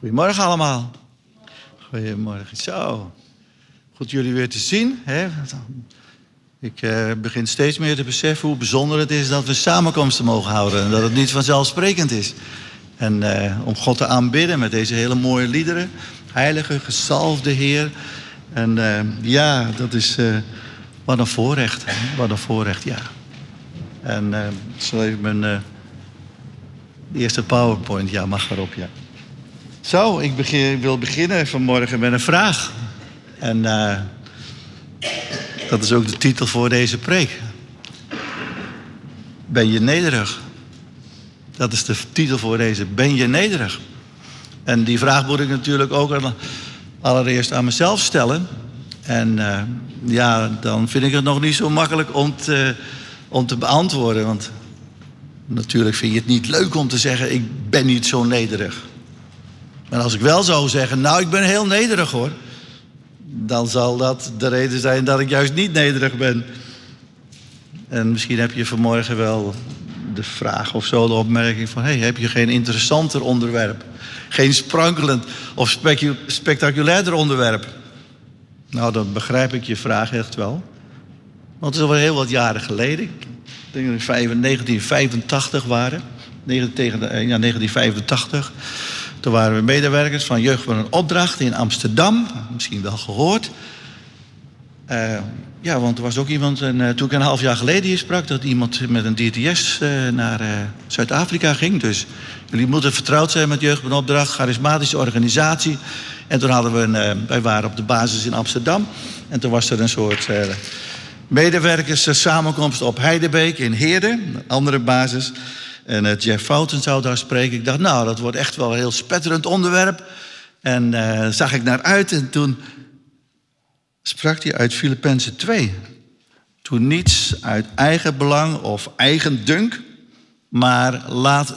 Goedemorgen allemaal. Goedemorgen. Zo. Goed jullie weer te zien. Hè? Ik eh, begin steeds meer te beseffen hoe bijzonder het is dat we samenkomsten mogen houden. En dat het niet vanzelfsprekend is. En eh, om God te aanbidden met deze hele mooie liederen. Heilige, gezalfde Heer. En eh, ja, dat is wat een voorrecht. Wat een voorrecht, ja. En zal even mijn eerste PowerPoint. Ja, mag erop, ja. Zo, ik begin, wil beginnen vanmorgen met een vraag. En eh, dat is ook de titel voor deze preek. Ben je nederig? Dat is de titel voor deze. Ben je nederig? En die vraag moet ik natuurlijk ook allereerst aan mezelf stellen. En eh, ja, dan vind ik het nog niet zo makkelijk om om te beantwoorden. Want natuurlijk vind je het niet leuk om te zeggen: ik ben niet zo nederig. Maar als ik wel zou zeggen, nou, ik ben heel nederig hoor. Dan zal dat de reden zijn dat ik juist niet nederig ben. En misschien heb je vanmorgen wel de vraag of zo, de opmerking van... Hey, heb je geen interessanter onderwerp? Geen sprankelend of spectaculairder onderwerp? Nou, dan begrijp ik je vraag echt wel. Want het is alweer heel wat jaren geleden. Ik denk dat we vijf- 1985 waren. Eh, Ja, 1985. Toen waren we medewerkers van Jeugd van een Opdracht in Amsterdam. Misschien wel gehoord. Eh, ja, want er was ook iemand, en, eh, toen ik een half jaar geleden hier sprak, dat iemand met een DTS eh, naar Zuid-Afrika ging. Dus jullie moeten vertrouwd zijn met Jeugd van Opdracht, charismatische organisatie. En toen hadden we een, wij waren op de basis in Amsterdam. En toen was er een soort medewerkers samenkomst op Heidebeek in Heerde, een andere basis. En eh, Jeff Fouten zou daar spreken. Ik dacht, nou, dat wordt echt wel een heel spetterend onderwerp. En eh zag ik naar uit en toen sprak hij uit Filippenzen 2. Toen niets uit eigen belang of eigen dunk, maar laat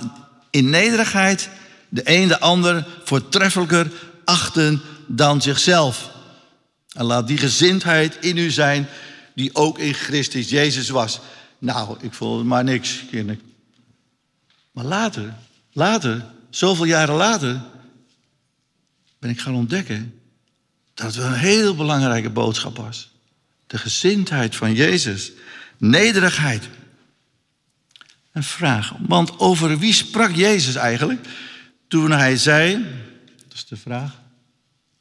in nederigheid de een de ander voortreffelijker achten dan zichzelf. En laat die gezindheid in u zijn die ook in Christus Jezus was. Nou, ik voelde maar niks, kinderen. Maar later, later, zoveel jaren later, ben ik gaan ontdekken dat het wel een heel belangrijke boodschap was. De gezindheid van Jezus. Nederigheid. Een vraag. Want over wie sprak Jezus eigenlijk? Toen hij zei. Dat is de vraag.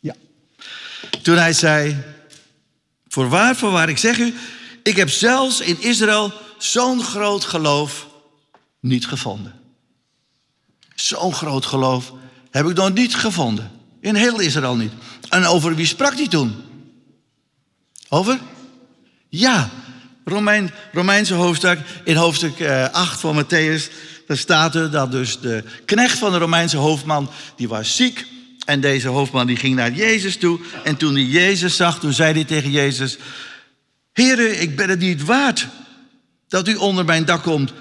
Ja. Toen hij zei. Voorwaar, voorwaar, ik zeg u. Ik heb zelfs in Israël zo'n groot geloof niet gevonden. Zo'n groot geloof heb ik nog niet gevonden. In heel Israël niet. En over wie sprak hij toen? Over? Ja, Romein, Romeinse hoofdstuk. In hoofdstuk eh, 8 van Matthäus. Daar staat er dat dus de knecht van de Romeinse hoofdman. die was ziek. En deze hoofdman die ging naar Jezus toe. En toen hij Jezus zag, toen zei hij tegen Jezus: Heere, ik ben het niet waard dat u onder mijn dak komt.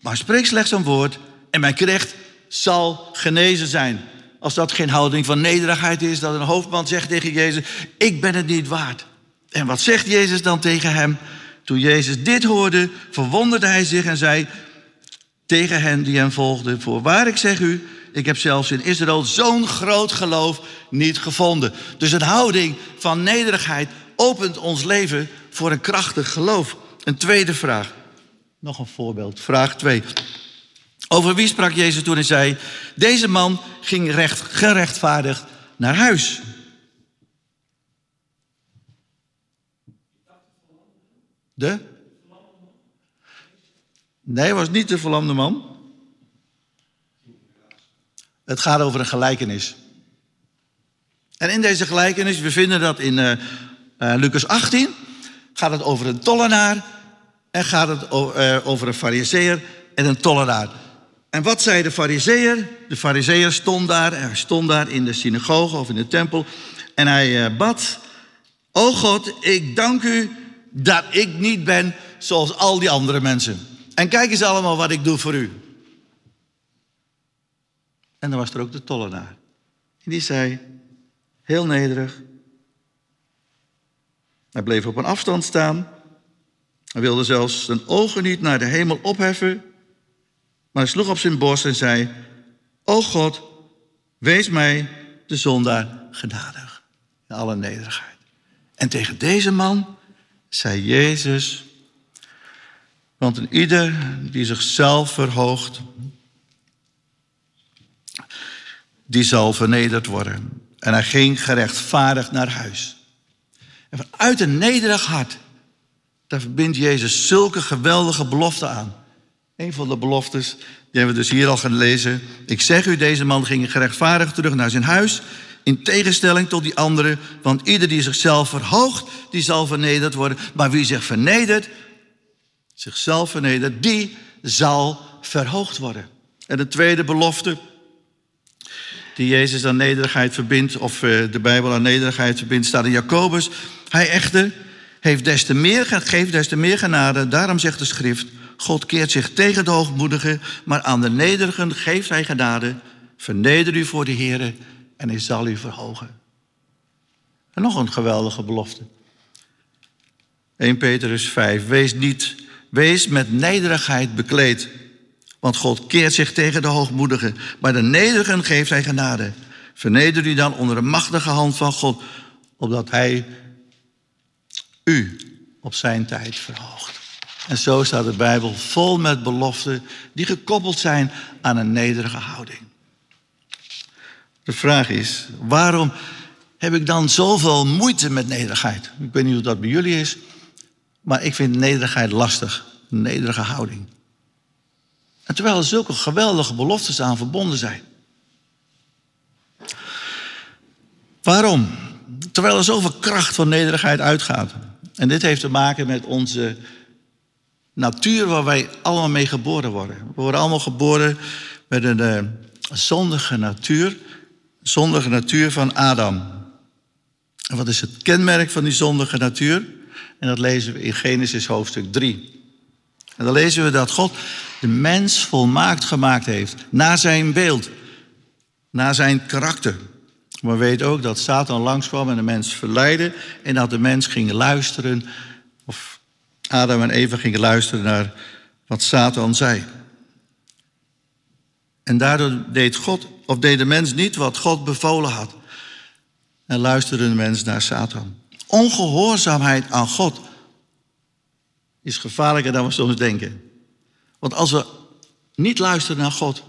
Maar spreek slechts een woord en mijn knecht zal genezen zijn. Als dat geen houding van nederigheid is, dat een hoofdman zegt tegen Jezus: Ik ben het niet waard. En wat zegt Jezus dan tegen hem? Toen Jezus dit hoorde, verwonderde hij zich en zei tegen hen die hem volgden: Voorwaar, ik zeg u, ik heb zelfs in Israël zo'n groot geloof niet gevonden. Dus een houding van nederigheid opent ons leven voor een krachtig geloof. Een tweede vraag. Nog een voorbeeld. Vraag 2. Over wie sprak Jezus toen hij zei: Deze man ging recht, gerechtvaardigd naar huis. De? Nee, het was niet de verlamde man. Het gaat over een gelijkenis. En in deze gelijkenis, we vinden dat in uh, Lucas 18, gaat het over een tollenaar en gaat het uh, over een fariseer en een tollenaar. En wat zei de fariseer? De fariseer stond daar, hij stond daar in de synagoge of in de tempel en hij uh, bad: O God, ik dank u dat ik niet ben zoals al die andere mensen. En kijk eens allemaal wat ik doe voor u. En dan was er ook de tollenaar. En die zei, heel nederig. Hij bleef op een afstand staan. Hij wilde zelfs zijn ogen niet naar de hemel opheffen. Maar hij sloeg op zijn borst en zei, O God, Wees mij, de zondaar, genadig. In alle nederigheid. En tegen deze man zei Jezus, want een ieder die zichzelf verhoogt, die zal vernederd worden. En hij ging gerechtvaardigd naar huis. En vanuit een nederig hart, daar verbindt Jezus zulke geweldige beloften aan. Een van de beloftes, die hebben we dus hier al gelezen. Ik zeg u, deze man ging gerechtvaardigd terug naar zijn huis. In tegenstelling tot die anderen. Want ieder die zichzelf verhoogt, die zal vernederd worden. Maar wie zich vernedert, zichzelf vernedert, die zal verhoogd worden. En de tweede belofte, die Jezus aan nederigheid verbindt, of eh, de Bijbel aan nederigheid verbindt, staat in Jacobus. Hij echter heeft des te meer, geeft des te meer genade. Daarom zegt de schrift, God keert zich tegen de hoogmoedigen, maar aan de nederigen geeft hij genade. Verneder u voor de Heer en hij zal u verhogen. En nog een geweldige belofte. 1 Petrus 5. Wees niet, wees met nederigheid bekleed. Want God keert zich tegen de hoogmoedigen, maar de nederigen geeft hij genade. Verneder u dan onder de machtige hand van God, opdat hij u op zijn tijd verhoogt. En zo staat de Bijbel vol met beloften die gekoppeld zijn aan een nederige houding. De vraag is, waarom heb ik dan zoveel moeite met nederigheid? Ik weet niet hoe dat bij jullie is, maar ik vind nederigheid lastig. Een nederige houding. En terwijl er zulke geweldige beloftes aan verbonden zijn. Waarom? Terwijl er zoveel kracht van nederigheid uitgaat. En dit heeft te maken met onze natuur waar wij allemaal mee geboren worden. We worden allemaal geboren met een uh, zondige natuur. Zondige natuur van Adam. En wat is het kenmerk van die zondige natuur? En dat lezen we in Genesis hoofdstuk 3. En dan lezen we dat God de mens volmaakt gemaakt heeft. Naar zijn beeld. Naar zijn karakter. Maar we weten ook dat Satan langskwam en de mens verleidde. En dat de mens ging luisteren. Of Adam en Eva gingen luisteren naar wat Satan zei. En daardoor deed God, of deed de mens niet wat God bevolen had. En luisterde de mens naar Satan. Ongehoorzaamheid aan God is gevaarlijker dan we soms denken. Want als we niet luisteren naar God,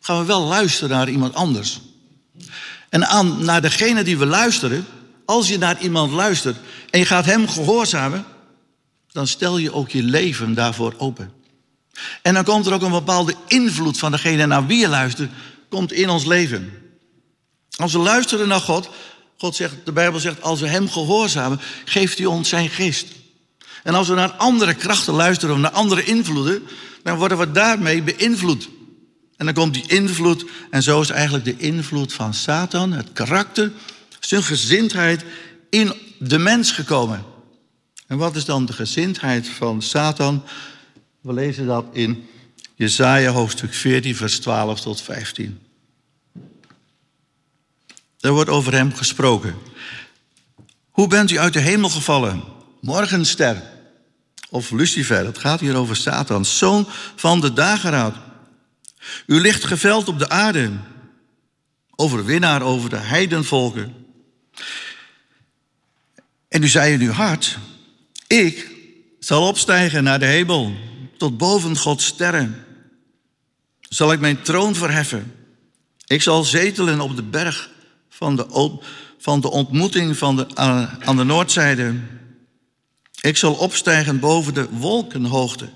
gaan we wel luisteren naar iemand anders. En aan, naar degene die we luisteren, als je naar iemand luistert en je gaat hem gehoorzamen, dan stel je ook je leven daarvoor open. En dan komt er ook een bepaalde invloed van degene naar wie je luistert, komt in ons leven. Als we luisteren naar God, God zegt, de Bijbel zegt, als we Hem gehoorzamen, geeft Hij ons zijn geest. En als we naar andere krachten luisteren, naar andere invloeden, dan worden we daarmee beïnvloed. En dan komt die invloed, en zo is eigenlijk de invloed van Satan, het karakter, zijn gezindheid in de mens gekomen. En wat is dan de gezindheid van Satan? We lezen dat in Jesaja hoofdstuk 14, vers 12 tot 15. Er wordt over hem gesproken. Hoe bent u uit de hemel gevallen? Morgenster of Lucifer, het gaat hier over Satan, zoon van de dageraad. U ligt geveld op de aarde, overwinnaar over de heidenvolken. En u zei in uw hart, ik zal opstijgen naar de hemel, tot boven Gods sterren. Zal ik mijn troon verheffen. Ik zal zetelen op de berg van de, van de ontmoeting van de, aan de noordzijde. Ik zal opstijgen boven de wolkenhoogte.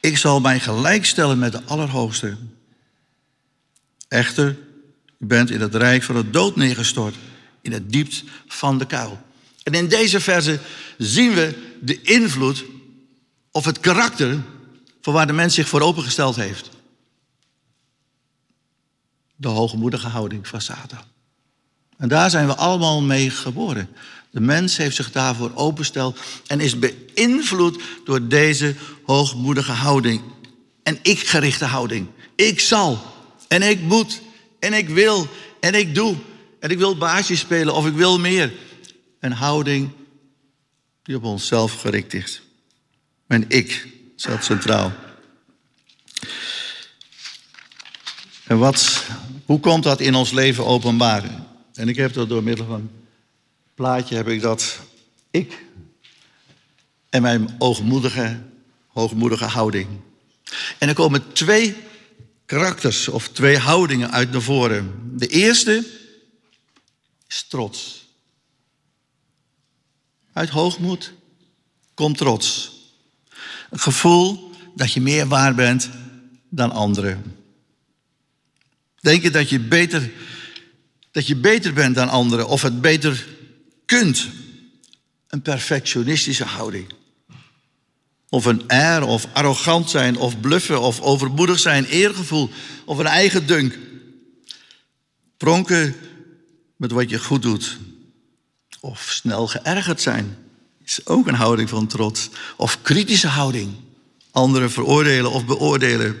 Ik zal mij gelijkstellen met de Allerhoogste. Echter, u bent in het rijk van het dood neergestort, in het diepst van de kuil. En in deze verse zien we de invloed of het karakter van waar de mens zich voor opengesteld heeft. De hoogmoedige houding van Satan. En daar zijn we allemaal mee geboren. De mens heeft zich daarvoor opengesteld en is beïnvloed door deze hoogmoedige houding. En ik-gerichte houding. Ik zal en ik moet en ik wil en ik doe. En ik wil baasje spelen of ik wil meer. Een houding die op onszelf gericht is. Mijn ik staat centraal. En wat, hoe komt dat in ons leven openbaar? En ik heb dat door middel van een plaatje heb ik dat ik en mijn hoogmoedige, hoogmoedige houding. En er komen twee karakters of twee houdingen uit naar voren. De eerste is trots. Uit hoogmoed komt trots. Een gevoel dat je meer waard bent dan anderen. Denken dat je beter, dat je beter bent dan anderen of het beter kunt. Een perfectionistische houding. Of een air, of arrogant zijn, of bluffen, of overmoedig zijn, eergevoel, of een eigen dunk. Pronken met wat je goed doet. Of snel geërgerd zijn, is ook een houding van trots. Of kritische houding, anderen veroordelen of beoordelen.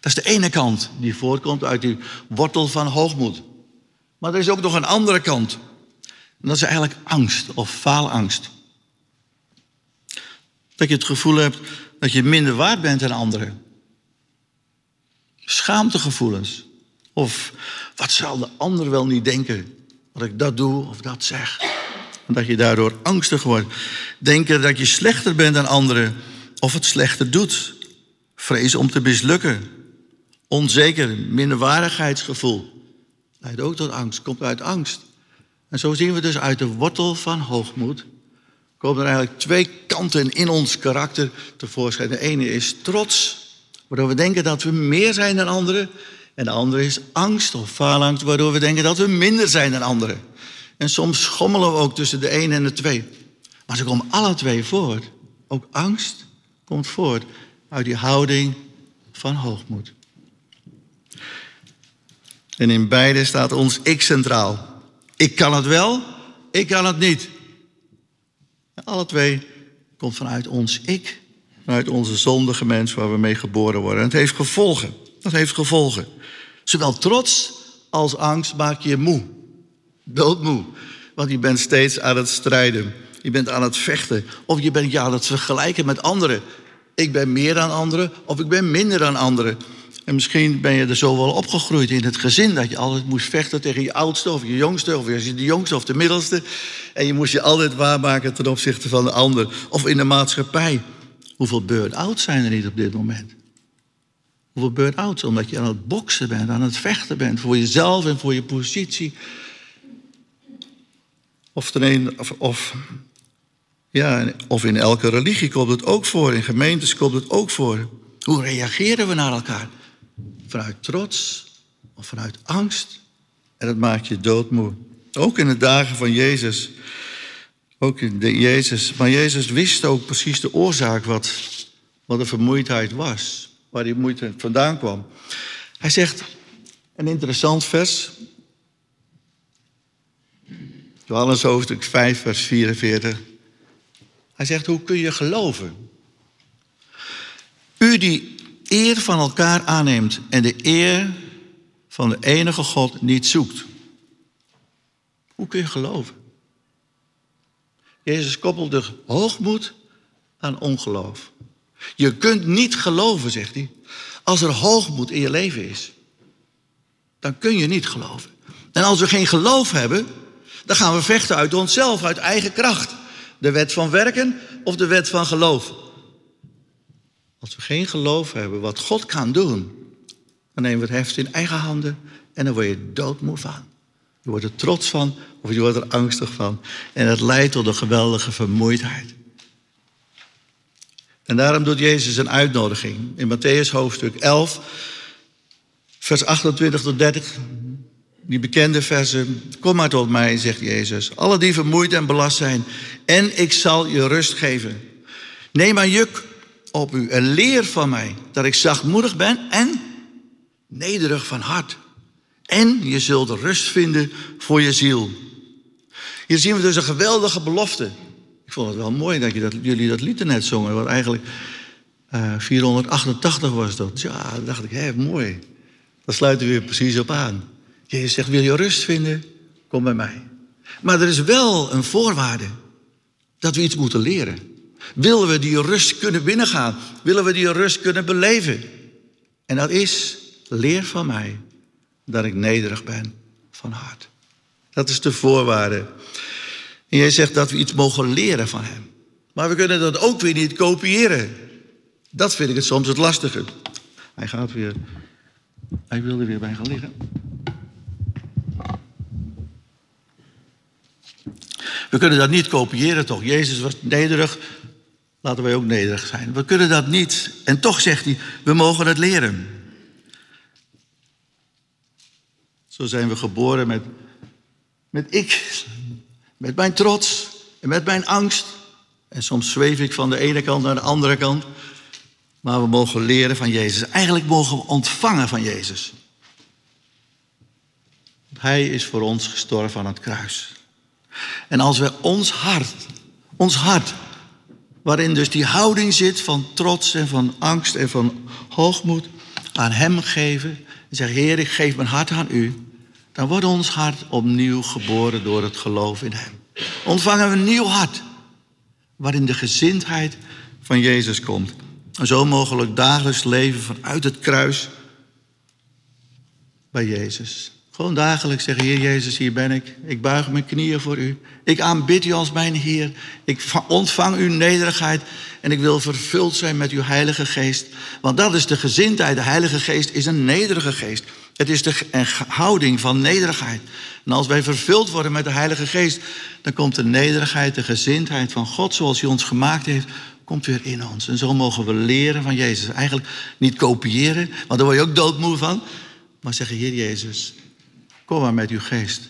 Dat is de ene kant die voortkomt uit die wortel van hoogmoed. Maar er is ook nog een andere kant. En dat is eigenlijk angst of faalangst. Dat je het gevoel hebt dat je minder waard bent dan anderen. Schaamtegevoelens. Of wat zal de ander wel niet denken? Dat ik dat doe of dat zeg. En dat je daardoor angstig wordt. Denken dat je slechter bent dan anderen. Of het slechter doet. Vrees om te mislukken. Onzeker, minderwaardigheidsgevoel. Leidt ook tot angst, komt uit angst. En zo zien we dus uit de wortel van hoogmoed komen er eigenlijk twee kanten in ons karakter tevoorschijn. De ene is trots, waardoor we denken dat we meer zijn dan anderen. En de andere is angst of faalangst, waardoor we denken dat we minder zijn dan anderen. En soms schommelen we ook tussen de een en de twee. Maar ze komen alle twee voort. Ook angst komt voort uit die houding van hoogmoed. En in beide staat ons ik centraal. Ik kan het wel, ik kan het niet. Alle twee komt vanuit ons ik, vanuit onze zondige mens waar we mee geboren worden. En het heeft gevolgen. Dat heeft gevolgen. Zowel trots als angst maak je moe. Doodmoe. Want je bent steeds aan het strijden. Je bent aan het vechten. Of je bent je aan het vergelijken met anderen. Ik ben meer dan anderen of ik ben minder dan anderen. En misschien ben je er zo wel opgegroeid in het gezin dat je altijd moest vechten tegen je oudste of je jongste, of je de jongste of de middelste. En je moest je altijd waarmaken ten opzichte van de ander. Of in de maatschappij. Hoeveel burn-outs zijn er niet op dit moment? Hoeveel burn-outs? Omdat je aan het boksen bent, aan het vechten bent voor jezelf en voor je positie. Of, een, of, of, ja, of in elke religie komt het ook voor, in gemeentes komt het ook voor. Hoe reageren we naar elkaar? Vanuit trots of vanuit angst? En dat maakt je doodmoe. Ook in de dagen van Jezus. Ook in de Jezus. Maar Jezus wist ook precies de oorzaak wat, wat de vermoeidheid was. Waar die moeite vandaan kwam. Hij zegt, een interessant vers. Johannes hoofdstuk 5, vers 44. Hij zegt, hoe kun je geloven? U die eer van elkaar aanneemt en de eer van de enige God niet zoekt. Hoe kun je geloven? Jezus koppelde hoogmoed aan ongeloof. Je kunt niet geloven, zegt hij, als er hoogmoed in je leven is. Dan kun je niet geloven. En als we geen geloof hebben, dan gaan we vechten uit onszelf, uit eigen kracht. De wet van werken of de wet van geloof. Als we geen geloof hebben wat God kan doen, dan nemen we het heft in eigen handen en dan word je doodmoe van. Je wordt er trots van of je wordt er angstig van. En het leidt tot een geweldige vermoeidheid. En daarom doet Jezus een uitnodiging in Matthäus hoofdstuk 11, vers 28 tot 30. Die bekende versen. Kom maar tot mij, zegt Jezus. Alle die vermoeid en belast zijn. En ik zal je rust geven. Neem mijn juk op u en leer van mij dat ik zachtmoedig ben en nederig van hart. En je zult rust vinden voor je ziel. Hier zien we dus een geweldige belofte. Ik vond het wel mooi dat, je dat jullie dat lied net zongen. Want eigenlijk uh, eh, 488 was dat. Ja, dan dacht ik, hé, mooi. Daar sluiten we weer precies op aan. Jezus zegt, wil je rust vinden? Kom bij mij. Maar er is wel een voorwaarde. Dat we iets moeten leren. Willen we die rust kunnen binnengaan? Willen we die rust kunnen beleven? En dat is leer van mij dat ik nederig ben van hart. Dat is de voorwaarde. En jij zegt dat we iets mogen leren van hem. Maar we kunnen dat ook weer niet kopiëren. Dat vind ik het soms het lastige. Hij gaat weer. Hij wilde weer bij gaan liggen. We kunnen dat niet kopiëren, toch? Jezus was nederig. Laten wij ook nederig zijn. We kunnen dat niet. En toch zegt hij: we mogen het leren. Zo zijn we geboren met, met ik, met mijn trots en met mijn angst. En soms zweef ik van de ene kant naar de andere kant. Maar we mogen leren van Jezus. Eigenlijk mogen we ontvangen van Jezus. Hij is voor ons gestorven aan het kruis. En als we ons hart, ons hart, waarin dus die houding zit van trots en van angst en van hoogmoed, aan Hem geven en zeggen, Heer, ik geef mijn hart aan U, dan wordt ons hart opnieuw geboren door het geloof in Hem. Ontvangen we een nieuw hart, waarin de gezindheid van Jezus komt. En zo mogelijk dagelijks leven vanuit het kruis bij Jezus. Gewoon dagelijks zeggen, Heer Jezus, hier ben ik. Ik buig mijn knieën voor u. Ik aanbid u als mijn Heer. Ik ontvang uw nederigheid. En ik wil vervuld zijn met uw Heilige Geest. Want dat is de gezindheid. De Heilige Geest is een nederige geest. Het is de houding van nederigheid. En als wij vervuld worden met de Heilige Geest, dan komt de nederigheid, de gezindheid van God, zoals hij ons gemaakt heeft, komt weer in ons. En zo mogen we leren van Jezus. Eigenlijk niet kopiëren, want daar word je ook doodmoe van. Maar zeggen, Heer Jezus, kom maar met uw geest.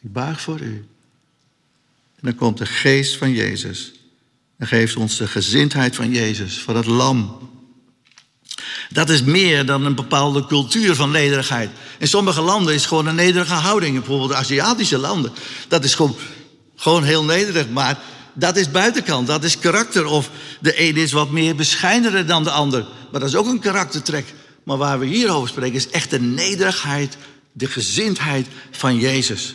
Ik buig voor u. En dan komt de geest van Jezus. En geeft ons de gezindheid van Jezus, van het lam. Dat is meer dan een bepaalde cultuur van nederigheid. In sommige landen is gewoon een nederige houding. Bijvoorbeeld de Aziatische landen. Dat is gewoon, gewoon heel nederig. Maar dat is buitenkant, dat is karakter. Of de een is wat meer bescheidener dan de ander. Maar dat is ook een karaktertrek. Maar waar we hier over spreken is echt de nederigheid, de gezindheid van Jezus.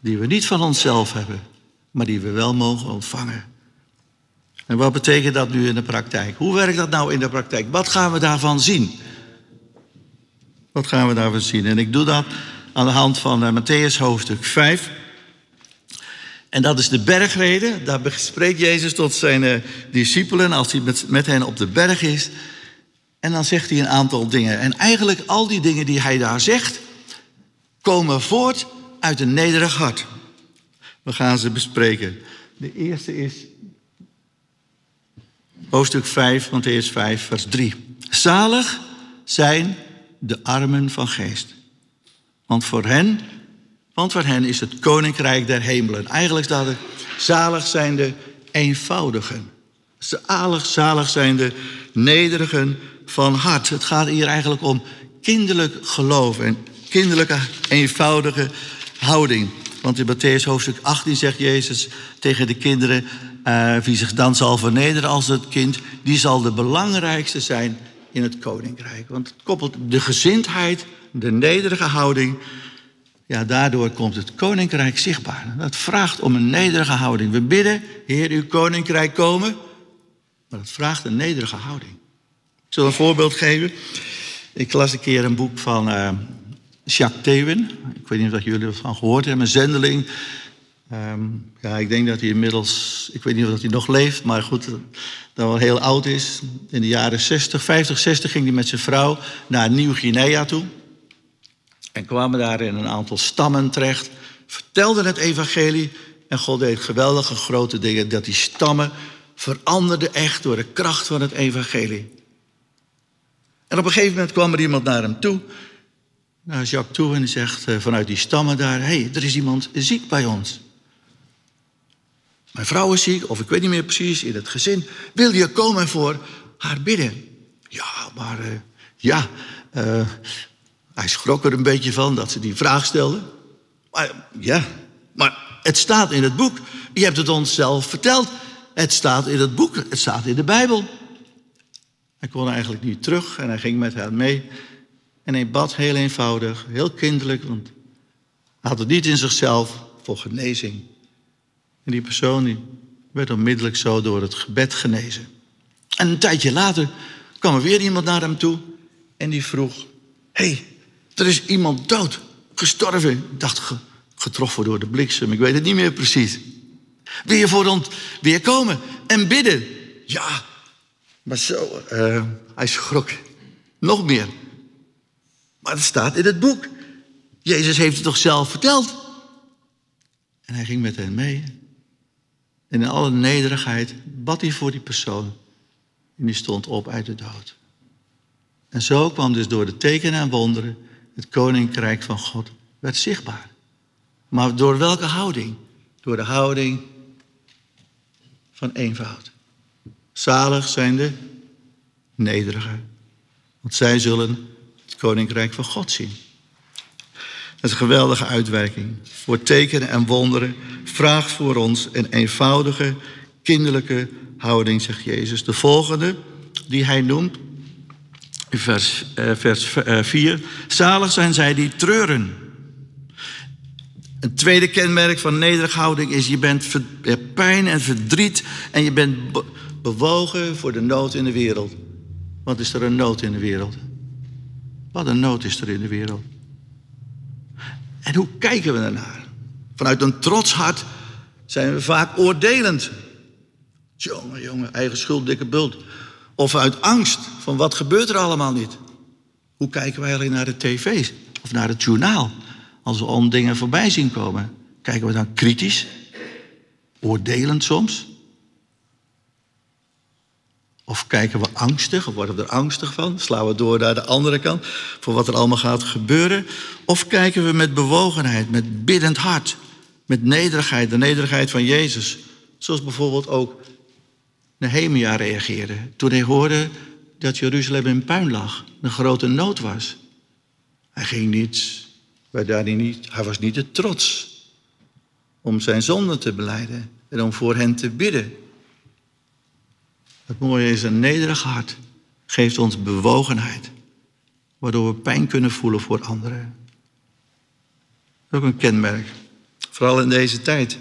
Die we niet van onszelf hebben, maar die we wel mogen ontvangen. En wat betekent dat nu in de praktijk? Hoe werkt dat nou in de praktijk? Wat gaan we daarvan zien? Wat gaan we daarvan zien? En ik doe dat aan de hand van uh, Matthäus hoofdstuk 5. En dat is de bergreden. Daar spreekt Jezus tot zijn uh, discipelen als hij met, met hen op de berg is. En dan zegt hij een aantal dingen. En eigenlijk al die dingen die hij daar zegt, komen voort uit een nederig hart. We gaan ze bespreken. De eerste is hoofdstuk 5, Matthäus 5, vers 3. Zalig zijn de armen van geest. Want voor hen want voor hen is het koninkrijk der hemelen. Eigenlijk staat er, zalig zijn de eenvoudigen. Zalig, zalig zijn de nederigen van hart. Het gaat hier eigenlijk om kinderlijk geloof en kinderlijke eenvoudige houding. Want in Matthäus hoofdstuk 18 zegt Jezus tegen de kinderen... Uh, wie zich dan zal vernederen als het kind... die zal de belangrijkste zijn in het koninkrijk. Want het koppelt de gezindheid, de nederige houding ja, daardoor komt het koninkrijk zichtbaar. Dat vraagt om een nederige houding. We bidden, Heer, uw koninkrijk komen. Maar dat vraagt een nederige houding. Ik zal een voorbeeld geven. Ik las een keer een boek van uh, Jacques Theeuwen. Ik weet niet of jullie ervan gehoord hebben. Een zendeling. Um, ja, ik denk dat hij inmiddels, ik weet niet of hij nog leeft, maar goed, dat wel heel oud is. In de jaren 60, 50, 60 ging hij met zijn vrouw naar Nieuw-Guinea toe. En kwamen daar in een aantal stammen terecht, vertelden het evangelie en God deed geweldige grote dingen dat die stammen veranderden echt door de kracht van het evangelie. En op een gegeven moment kwam er iemand naar hem toe, naar Jacques toe en zegt eh, vanuit die stammen daar, hé, hey, er is iemand ziek bij ons. Mijn vrouw is ziek, of ik weet niet meer precies, in het gezin. Wil je komen voor haar bidden? Ja, maar uh, ja, uh, hij schrok er een beetje van dat ze die vraag stelde. Maar ja, maar het staat in het boek. Je hebt het ons zelf verteld. Het staat in het boek, het staat in de Bijbel. Hij kon eigenlijk niet terug en hij ging met haar mee. En hij bad heel eenvoudig, heel kinderlijk, want hij had het niet in zichzelf voor genezing. En die persoon die werd onmiddellijk zo door het gebed genezen. En een tijdje later kwam er weer iemand naar hem toe. En die vroeg: hey, er is iemand dood, gestorven. Ik dacht, getroffen door de bliksem, ik weet het niet meer precies. Wil je voor ons weer komen en bidden? Ja, maar zo, uh, hij schrok. Nog meer. Maar het staat in het boek. Jezus heeft het toch zelf verteld? En hij ging met hen mee. En in alle nederigheid bad hij voor die persoon. En die stond op uit de dood. En zo kwam dus door de tekenen en wonderen het koninkrijk van God werd zichtbaar. Maar door welke houding? Door de houding van eenvoud. Zalig zijn de nederigen, want zij zullen het koninkrijk van God zien. Een geweldige uitwerking. Voor tekenen en wonderen vraagt voor ons een eenvoudige, kinderlijke houding, zegt Jezus. De volgende die hij noemt, vers, eh, vers 4. Eh, Zalig zijn zij die treuren. Een tweede kenmerk van nederige houding is: je bent pijn en verdriet en je bent bewogen voor de nood in de wereld. Wat is er een nood in de wereld? Wat een nood is er in de wereld? En hoe kijken we daarnaar? Vanuit een trots hart zijn we vaak oordelend. Jongen, jongen, eigen schuld, dikke bult. Of uit angst van wat gebeurt er allemaal niet. Hoe kijken wij eigenlijk naar de tv's of naar het journaal? Als we om dingen voorbij zien komen. Kijken we dan kritisch? Oordelend soms? Of kijken we angstig, of worden we er angstig van? Slaan we door naar de andere kant voor wat er allemaal gaat gebeuren? Of kijken we met bewogenheid, met biddend hart, met nederigheid, de nederigheid van Jezus? Zoals bijvoorbeeld ook Nehemia reageerde toen hij hoorde dat Jeruzalem in puin lag, een grote nood was. Hij ging niet, niet, hij was niet te trots om zijn zonde te beleiden en om voor hen te bidden. Het mooie is, een nederig hart geeft ons bewogenheid, waardoor we pijn kunnen voelen voor anderen. Dat ook een kenmerk, vooral in deze tijd.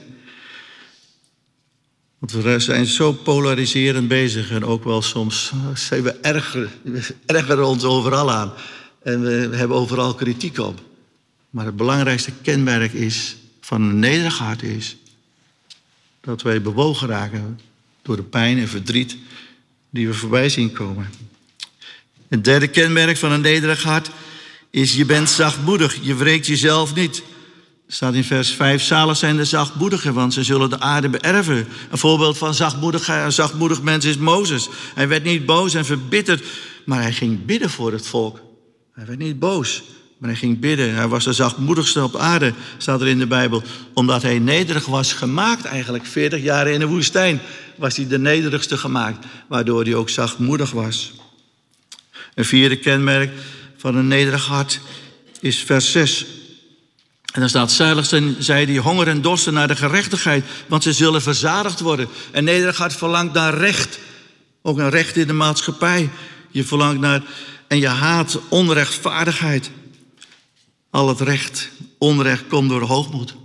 Want we zijn zo polariserend bezig en ook wel soms zijn we erger, ergeren ons overal aan. En we hebben overal kritiek op. Maar het belangrijkste kenmerk is, van een nederig hart is dat wij bewogen raken door de pijn en verdriet die we voorbij zien komen. Het derde kenmerk van een nederig hart is je bent zachtmoedig. Je wreekt jezelf niet. Staat in vers 5, zalig zijn de zachtmoedigen, want ze zullen de aarde beërven. Een voorbeeld van zachtmoedig, een zachtmoedig mens is Mozes. Hij werd niet boos en verbitterd, maar hij ging bidden voor het volk. Hij werd niet boos, maar hij ging bidden. Hij was de zachtmoedigste op aarde, staat er in de Bijbel. Omdat hij nederig was gemaakt eigenlijk. 40 jaar in de woestijn was hij de nederigste gemaakt. Waardoor hij ook zachtmoedig was. Een vierde kenmerk van een nederig hart is vers 6. En dan staat, zuilig zijn zij die honger en dorsten naar de gerechtigheid, want ze zullen verzadigd worden. En nederig hart verlangt naar recht. Ook een recht in de maatschappij. Je verlangt naar, en je haat onrechtvaardigheid. Al het recht, onrecht komt door hoogmoed.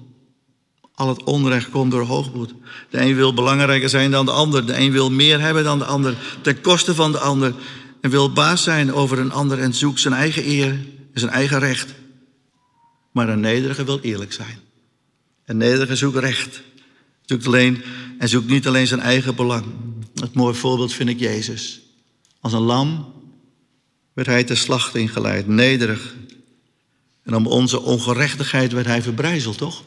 Al het onrecht komt door hoogmoed. De een wil belangrijker zijn dan de ander. De een wil meer hebben dan de ander. Ten koste van de ander. En wil baas zijn over een ander en zoekt zijn eigen eer en zijn eigen recht. Maar een nederige wil eerlijk zijn. Een nederige zoekt recht. Zoekt alleen, en zoekt niet alleen zijn eigen belang. Het mooie voorbeeld vind ik Jezus. Als een lam werd hij ter slachting geleid. Nederig, en om onze ongerechtigheid werd hij verbrijzeld, toch?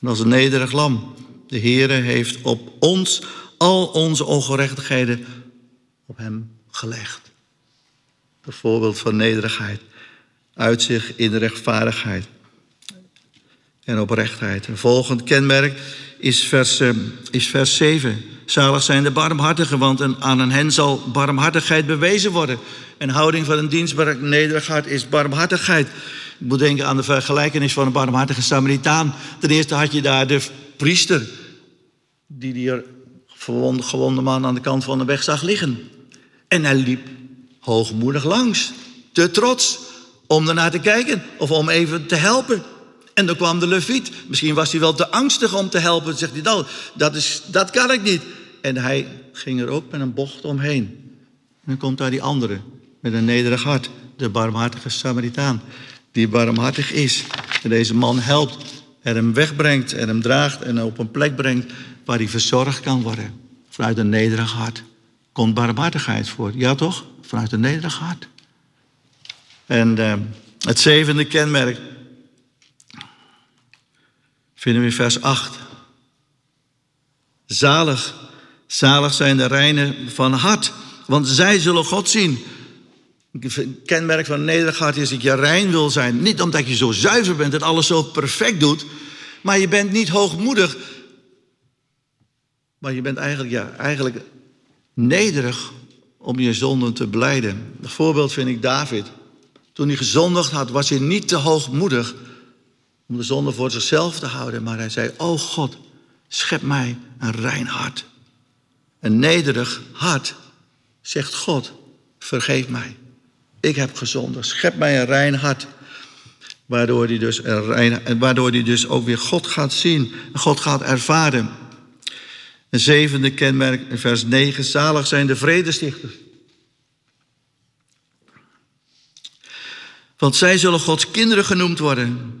En als een nederig lam. De Heere heeft op ons al onze ongerechtigheden op hem gelegd. Een voorbeeld van nederigheid. Uitzicht in rechtvaardigheid en oprechtheid. Een volgend kenmerk is vers, uh, is vers 7. Zalig zijn de barmhartigen, want aan hen zal barmhartigheid bewezen worden. Een houding van een dienstbaar nederig is barmhartigheid. Ik moet denken aan de vergelijkenis van een barmhartige Samaritaan. Ten eerste had je daar de priester, die die verwonde, gewonde man aan de kant van de weg zag liggen. En hij liep hoogmoedig langs, te trots om ernaar te kijken of om even te helpen. En dan kwam de leviet. Misschien was hij wel te angstig om te helpen. Zegt hij, nou, dat, is, dat kan ik niet. En hij ging er ook met een bocht omheen. En dan komt daar die andere, met een nederig hart. De barmhartige Samaritaan, die barmhartig is. En deze man helpt en hem wegbrengt en hem draagt en op een plek brengt waar hij verzorgd kan worden. Vanuit een nederig hart komt barmhartigheid voor. Ja toch? Vanuit een nederig hart. En uh, het zevende kenmerk vinden we in vers 8. Zalig, zalig zijn de reinen van hart, want zij zullen God zien. Een kenmerk van een nederig hart is dat je rein wil zijn. Niet omdat je zo zuiver bent en alles zo perfect doet, maar je bent niet hoogmoedig. Maar je bent eigenlijk, ja, eigenlijk nederig om je zonden te beleiden. Een voorbeeld vind ik David. Toen hij gezondigd had, was hij niet te hoogmoedig om de zonde voor zichzelf te houden. Maar hij zei, oh God, schep mij een rein hart. Een nederig hart, zegt God, vergeef mij. Ik heb gezondigd, schep mij een rein hart. Waardoor hij dus, een waardoor hij dus ook weer God gaat zien, God gaat ervaren. Een zevende kenmerk in vers 9. Zalig zijn de vredestichters. Want zij zullen Gods kinderen genoemd worden.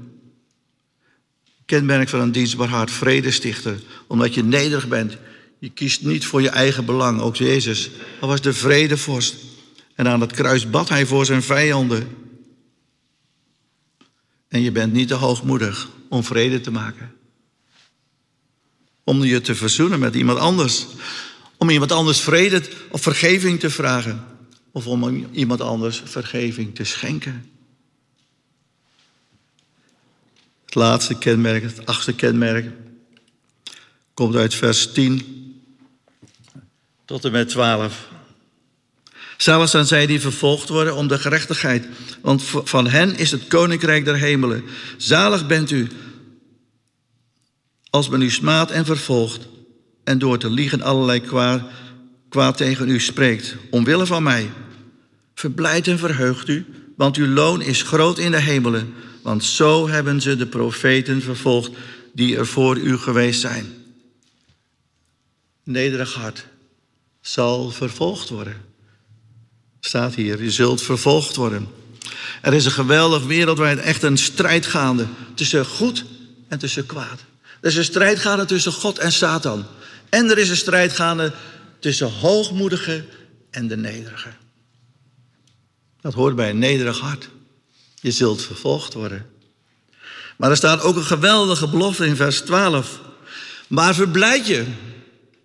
Kenmerk van een dienstbaar hart, vredestichter. Omdat je nederig bent. Je kiest niet voor je eigen belang. Ook Jezus. Hij was de vredevorst. En aan het kruis bad hij voor zijn vijanden. En je bent niet te hoogmoedig om vrede te maken. Om je te verzoenen met iemand anders. Om iemand anders vrede of vergeving te vragen. Of om iemand anders vergeving te schenken. Het laatste kenmerk, het achtste kenmerk, komt uit vers 10 tot en met 12. Zalig zijn zij die vervolgd worden om de gerechtigheid, want van hen is het koninkrijk der hemelen. Zalig bent u als men u smaadt en vervolgt en door te liegen allerlei kwaad, kwaad tegen u spreekt, omwille van mij. Verblijd en verheugt u, want uw loon is groot in de hemelen, want zo hebben ze de profeten vervolgd die er voor u geweest zijn. Nederig hart zal vervolgd worden. Staat hier, je zult vervolgd worden. Er is een geweldig wereldwijd echt een strijd gaande tussen goed en tussen kwaad. Er is een strijd gaande tussen God en Satan. En er is een strijd gaande tussen hoogmoedige en de nederige. Dat hoort bij een nederig hart. Je zult vervolgd worden. Maar er staat ook een geweldige belofte in vers 12. Maar verblijd je,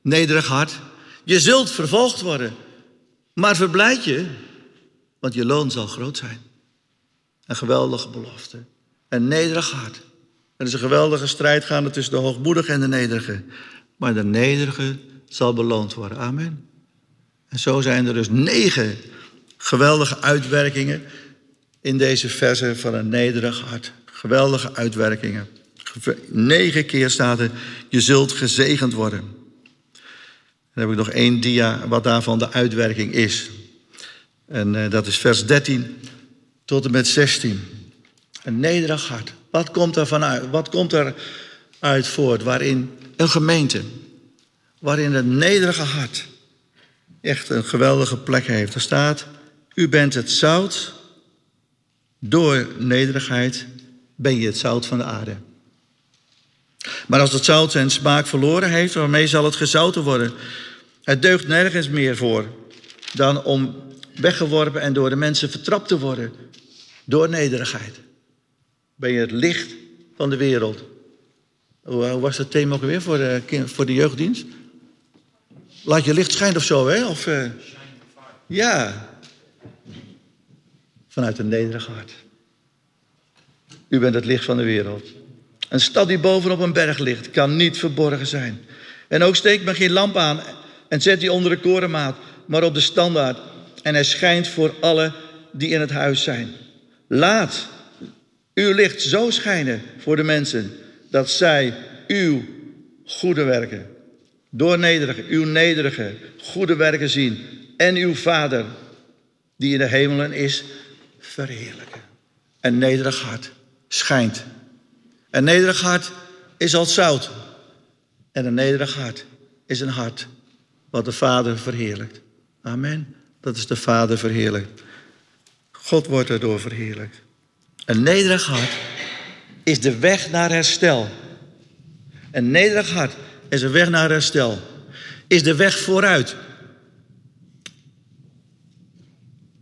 nederig hart. Je zult vervolgd worden. Maar verblijd je, want je loon zal groot zijn. Een geweldige belofte. Een nederig hart. Er is een geweldige strijd gaande tussen de hoogmoedige en de nederige. Maar de nederige zal beloond worden. Amen. En zo zijn er dus negen geweldige uitwerkingen in deze verse van een nederig hart. Geweldige uitwerkingen. Negen keer staat er, je zult gezegend worden. Dan heb ik nog één dia wat daarvan de uitwerking is. En uh, dat is vers 13 tot en met 16. Een nederig hart. Wat komt er vanuit? Wat komt er uit voort? Waarin een gemeente, waarin het nederige hart echt een geweldige plek heeft. Er staat, u bent het zout, door nederigheid ben je het zout van de aarde. Maar als het zout zijn smaak verloren heeft, waarmee zal het gezouten worden? Het deugt nergens meer voor dan om weggeworpen en door de mensen vertrapt te worden door nederigheid ben je het licht van de wereld. Hoe was het thema ook weer voor de, voor de jeugddienst? Laat je licht schijnen of zo, hè? Of, uh, ja. Vanuit een nederig hart. U bent het licht van de wereld. Een stad die bovenop een berg ligt, kan niet verborgen zijn. En ook steekt men geen lamp aan en zet die onder de korenmaat, maar op de standaard. En hij schijnt voor alle die in het huis zijn. Laat uw licht zo schijnen voor de mensen dat zij uw goede werken, door nederige, uw nederige goede werken zien en uw Vader die in de hemelen is, verheerlijken. Een nederig hart schijnt. Een nederig hart is als zout. En een nederig hart is een hart wat de Vader verheerlijkt. Amen. Dat is de Vader verheerlijkt. God wordt erdoor verheerlijkt. Een nederig hart is de weg naar herstel. Een nederig hart is een weg naar herstel. Is de weg vooruit.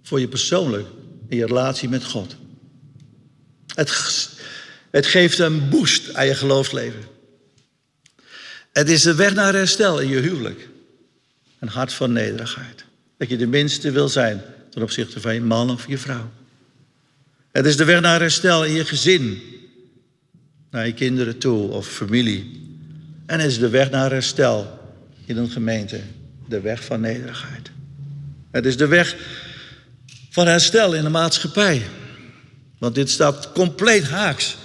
Voor je persoonlijk in je relatie met God. Het, het geeft een boost aan je geloofsleven. Het is de weg naar herstel in je huwelijk. Een hart van nederigheid. Dat je de minste wil zijn ten opzichte van je man of je vrouw. Het is de weg naar herstel in je gezin. Naar je kinderen toe of familie. En het is de weg naar herstel in een gemeente. De weg van nederigheid. Het is de weg van herstel in de maatschappij. Want dit staat compleet haaks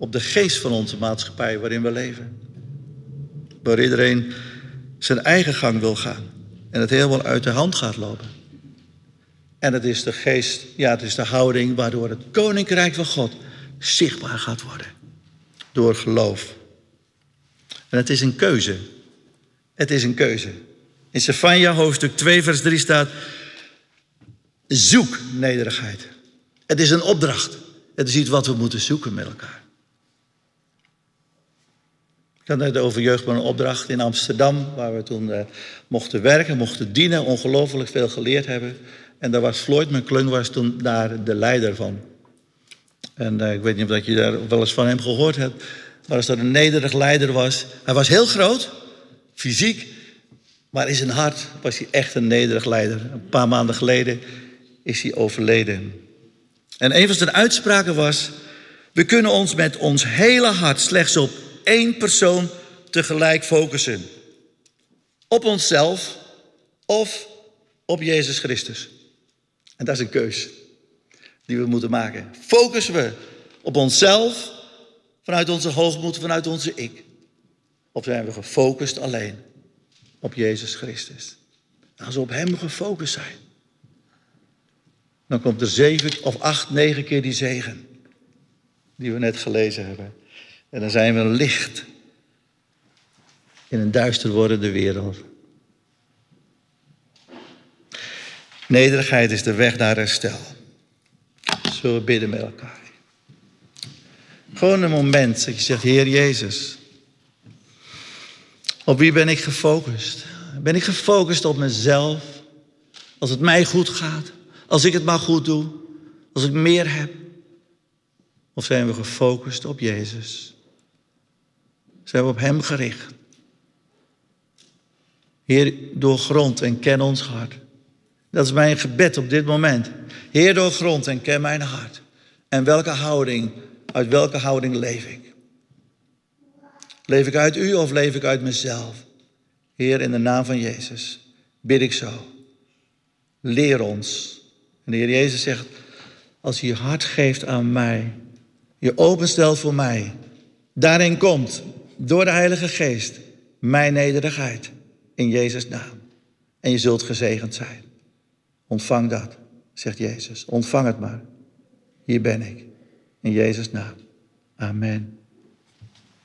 op de geest van onze maatschappij waarin we leven. Waar iedereen zijn eigen gang wil gaan en het helemaal uit de hand gaat lopen. En het is de geest, ja, het is de houding waardoor het koninkrijk van God zichtbaar gaat worden. Door geloof. En het is een keuze. Het is een keuze. In Sefania hoofdstuk 2 vers 3 staat, zoek nederigheid. Het is een opdracht. Het is iets wat we moeten zoeken met elkaar. Had net over jeugd een opdracht in Amsterdam, waar we toen uh, mochten werken, mochten dienen, ongelooflijk veel geleerd hebben. En daar was Floyd McClung was toen daar de leider van. En uh, ik weet niet of je daar wel eens van hem gehoord hebt. Maar als dat een nederig leider was. Hij was heel groot, fysiek. Maar in zijn hart was hij echt een nederig leider. Een paar maanden geleden is hij overleden. En een van zijn uitspraken was: We kunnen ons met ons hele hart slechts op één persoon tegelijk focussen: op onszelf of op Jezus Christus. En dat is een keus die we moeten maken. Focussen we op onszelf, vanuit onze hoogmoed, vanuit onze ik? Of zijn we gefocust alleen op Jezus Christus? als we op Hem gefocust zijn, dan komt er zeven of acht, negen keer die zegen die we net gelezen hebben. En dan zijn we licht in een duister wordende wereld. Nederigheid is de weg naar herstel. Zullen we bidden met elkaar? Gewoon een moment dat je zegt, Heer Jezus, op wie ben ik gefocust? Ben ik gefocust op mezelf? Als het mij goed gaat? Als ik het maar goed doe? Als ik meer heb? Of zijn we gefocust op Jezus? Zijn we op Hem gericht? Heer, doorgrond en ken ons hart. Dat is mijn gebed op dit moment. Heer, doorgrond en ken mijn hart. En welke houding, uit welke houding leef ik? Leef ik uit u of leef ik uit mezelf? Heer, in de naam van Jezus bid ik zo. Leer ons. En de Heer Jezus zegt, als je je hart geeft aan mij, je openstelt voor mij, daarin komt door de Heilige Geest mijn nederigheid in Jezus' naam. En je zult gezegend zijn. Ontvang dat, zegt Jezus. Ontvang het maar. Hier ben ik. In Jezus' naam. Amen.